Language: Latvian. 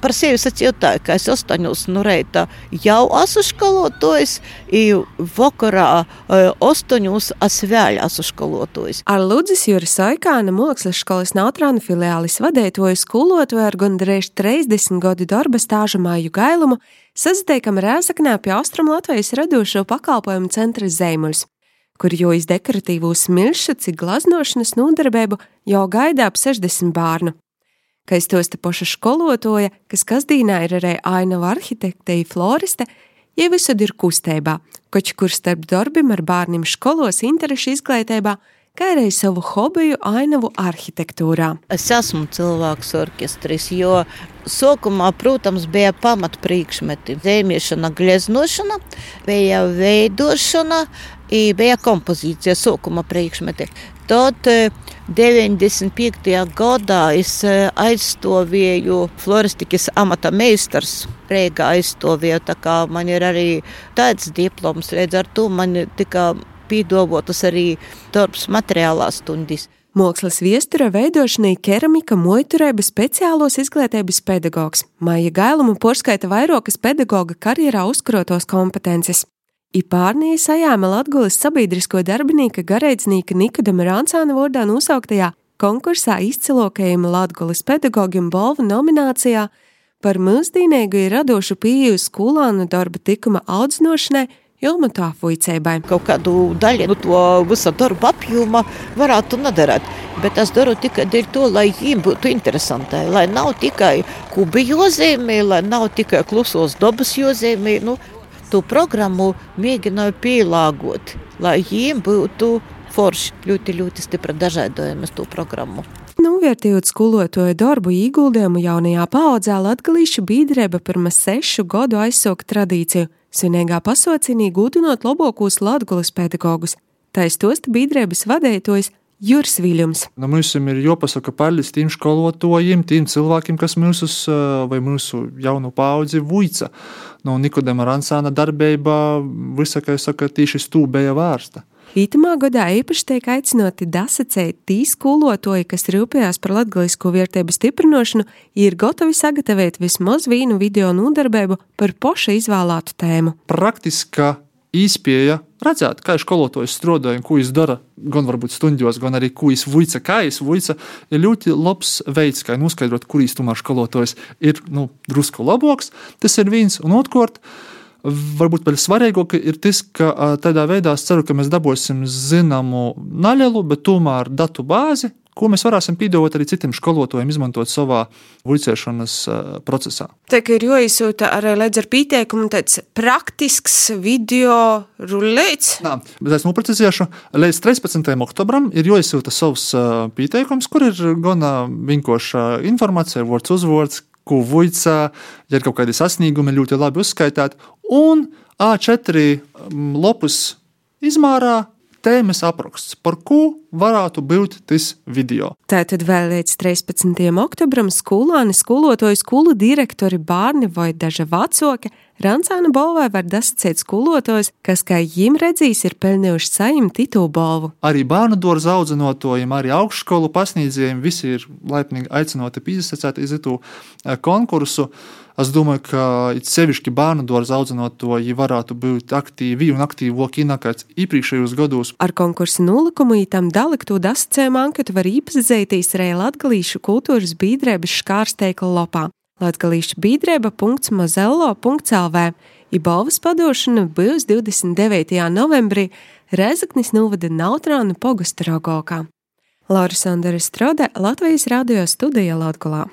Par sevi sacīju tā, ka es astoņos no reita jau esmu skolotojis, un vakarā astoņos es vēl esmu skolotojis. Ar Ludzis Juris Saikāna Mākslas skolas Nautrāna filiālis vadētoju skolotoju ar gandrīz 30 gadu darba stāžu māju gailumu, sazatiekam Rēzaknē pie Austrum Latvijas radošo pakalpojumu centra Zeimuļs kur jo iz dekoratīvo smilšu, cik glaznošanas nodarbību jau gaida ap 60 bērnu ka tos te paša skolotoja, kas kasdīnā ir arī ainava arhitekte, floriste, ja visur ir kustībā, koč kur starp darbiem ar bērniem skolos interešu izglītībā, kā arī savu hobiju ainavu arhitektūrā. Es esmu cilvēks orķestris, jo sākumā, protams, bija pamatpriekšmeti. Zīmēšana, gleznošana, bija veidošana, bija kompozīcija, sākuma priekšmeti. Tad 95. E, gadā es e, aizstāvēju floristikas amata meistars. Rīgā aizstāvēju, tā kā man ir arī tāds diploms, līdz ar to man tika pīdovotas arī darbs materiālās stundas. Mākslas viestura veidošanai keramika moiturēba speciālos izglītības pedagogs. Maija Gailumu porskaita vairākas pedagoga karjerā uzkrotos kompetences. I pārnīja sajāma Latgulis sabiedrisko darbinīka gareidznieka Nikodama Rāncāna vārdā nosauktajā konkursā izcilokajam Latgulis pedagogiem balvu nominācijā par mūsdīnīgu ir radošu pieeju skolānu darba tikuma audzinošanai Ilmatā fuicēbai. Kaut kādu daļu no to visa darba apjoma varētu nedarīt, bet es daru tikai dēļ to, lai viņiem būtu interesantai, lai nav tikai kubi jozīmī, lai nav tikai klusos dabas jozīmī. Nu, to programmu mēģināju pielāgot, lai viņiem būtu forši, ļoti, ļoti stipra dažādojumus to programmu. Novērtējot skolotāju darbu ieguldījumu jaunajā paudzē, latgalīšu biedrība pirms sešu gadu aizsauka tradīciju svinīgā pasaucinī gūdinot labākos latgulas pedagogus. Tais tos biedrības vadētojs Juris Viļums. Nu, mums ir jāpasaka paldies tiem skolotājiem, tiem cilvēkiem, kas mūsu, vai mūsu jaunu paudzi vuica. No Nikodama Ransāna darbība visa, kā saka, tieši stūbēja vārsta. Itamā gadā īpaši tiek aicināti dasacēt tī skolotāji, kas rūpējās par latgalisko vērtību stiprināšanu, ir gatavi sagatavot vismaz vienu video nodarbību par poša izvēlētu tēmu. Praktiska izpēja redzēt, kā skolotājs strādā un ko viņš dara. Gan varbūt stundos, gan arī ko viņš vuica, kā viņš vuica. Ir ļoti labs veids, kā noskaidrot, kurīs tomēr skolotājs ir nu, drusku labāks. Tas ir viens un otrkārt. Varbūt vēl svarīgāk ir tas, ka tādā veidā es ceru, ka mēs dabūsim zināmu nelielu, bet tomēr datu bāzi, ko mēs varēsim piedāvāt arī citiem skolotājiem, izmantot savā vicēšanas procesā. Tā ir jāizsūta arī līdz ar pieteikumu tāds praktisks video rullēts. Nā, bet es noprecizēšu, līdz 13. oktobram ir jāizsūta savs pieteikums, kur ir gana vienkārša informācija, vārds uzvārds, ko vuicā, ja ir kaut kādi sasniegumi ļoti labi uzskaitāti, un A4 lapus izmērā tēmas apraksts, par ko varētu būt tas video. Tātad vēl līdz 13. oktobram skolāni, skolotāji, skolu direktori, bērni vai daži vecāki Rancāna balvai var dasacēt skolotājus, kas, kā jim redzīs, ir pelnījuši saimnu titulu balvu. Arī bērnu dārza audzinātojiem, arī augšskolu pasniedzējiem visi ir laipni aicināti piesaistīt iz to eh, konkursu. Es domāju, ka sevišķi bērnu dārza audzinātoji varētu būt aktīvi un aktīvāki nekā iepriekšējos gados. Ar konkursu nolikumu ītam daliktu dasacējumu anketu var īpazīties arī Latgalīšu kultūras biedrības škārsteikla lopā latgalīšu biedrēba.mazello.lv. Ibalvas padošana būs 29. novembrī Rezaknis novada Nautrānu pogastu Rogokā. Laura Sandra Strode, Latvijas radio studija Latgulā.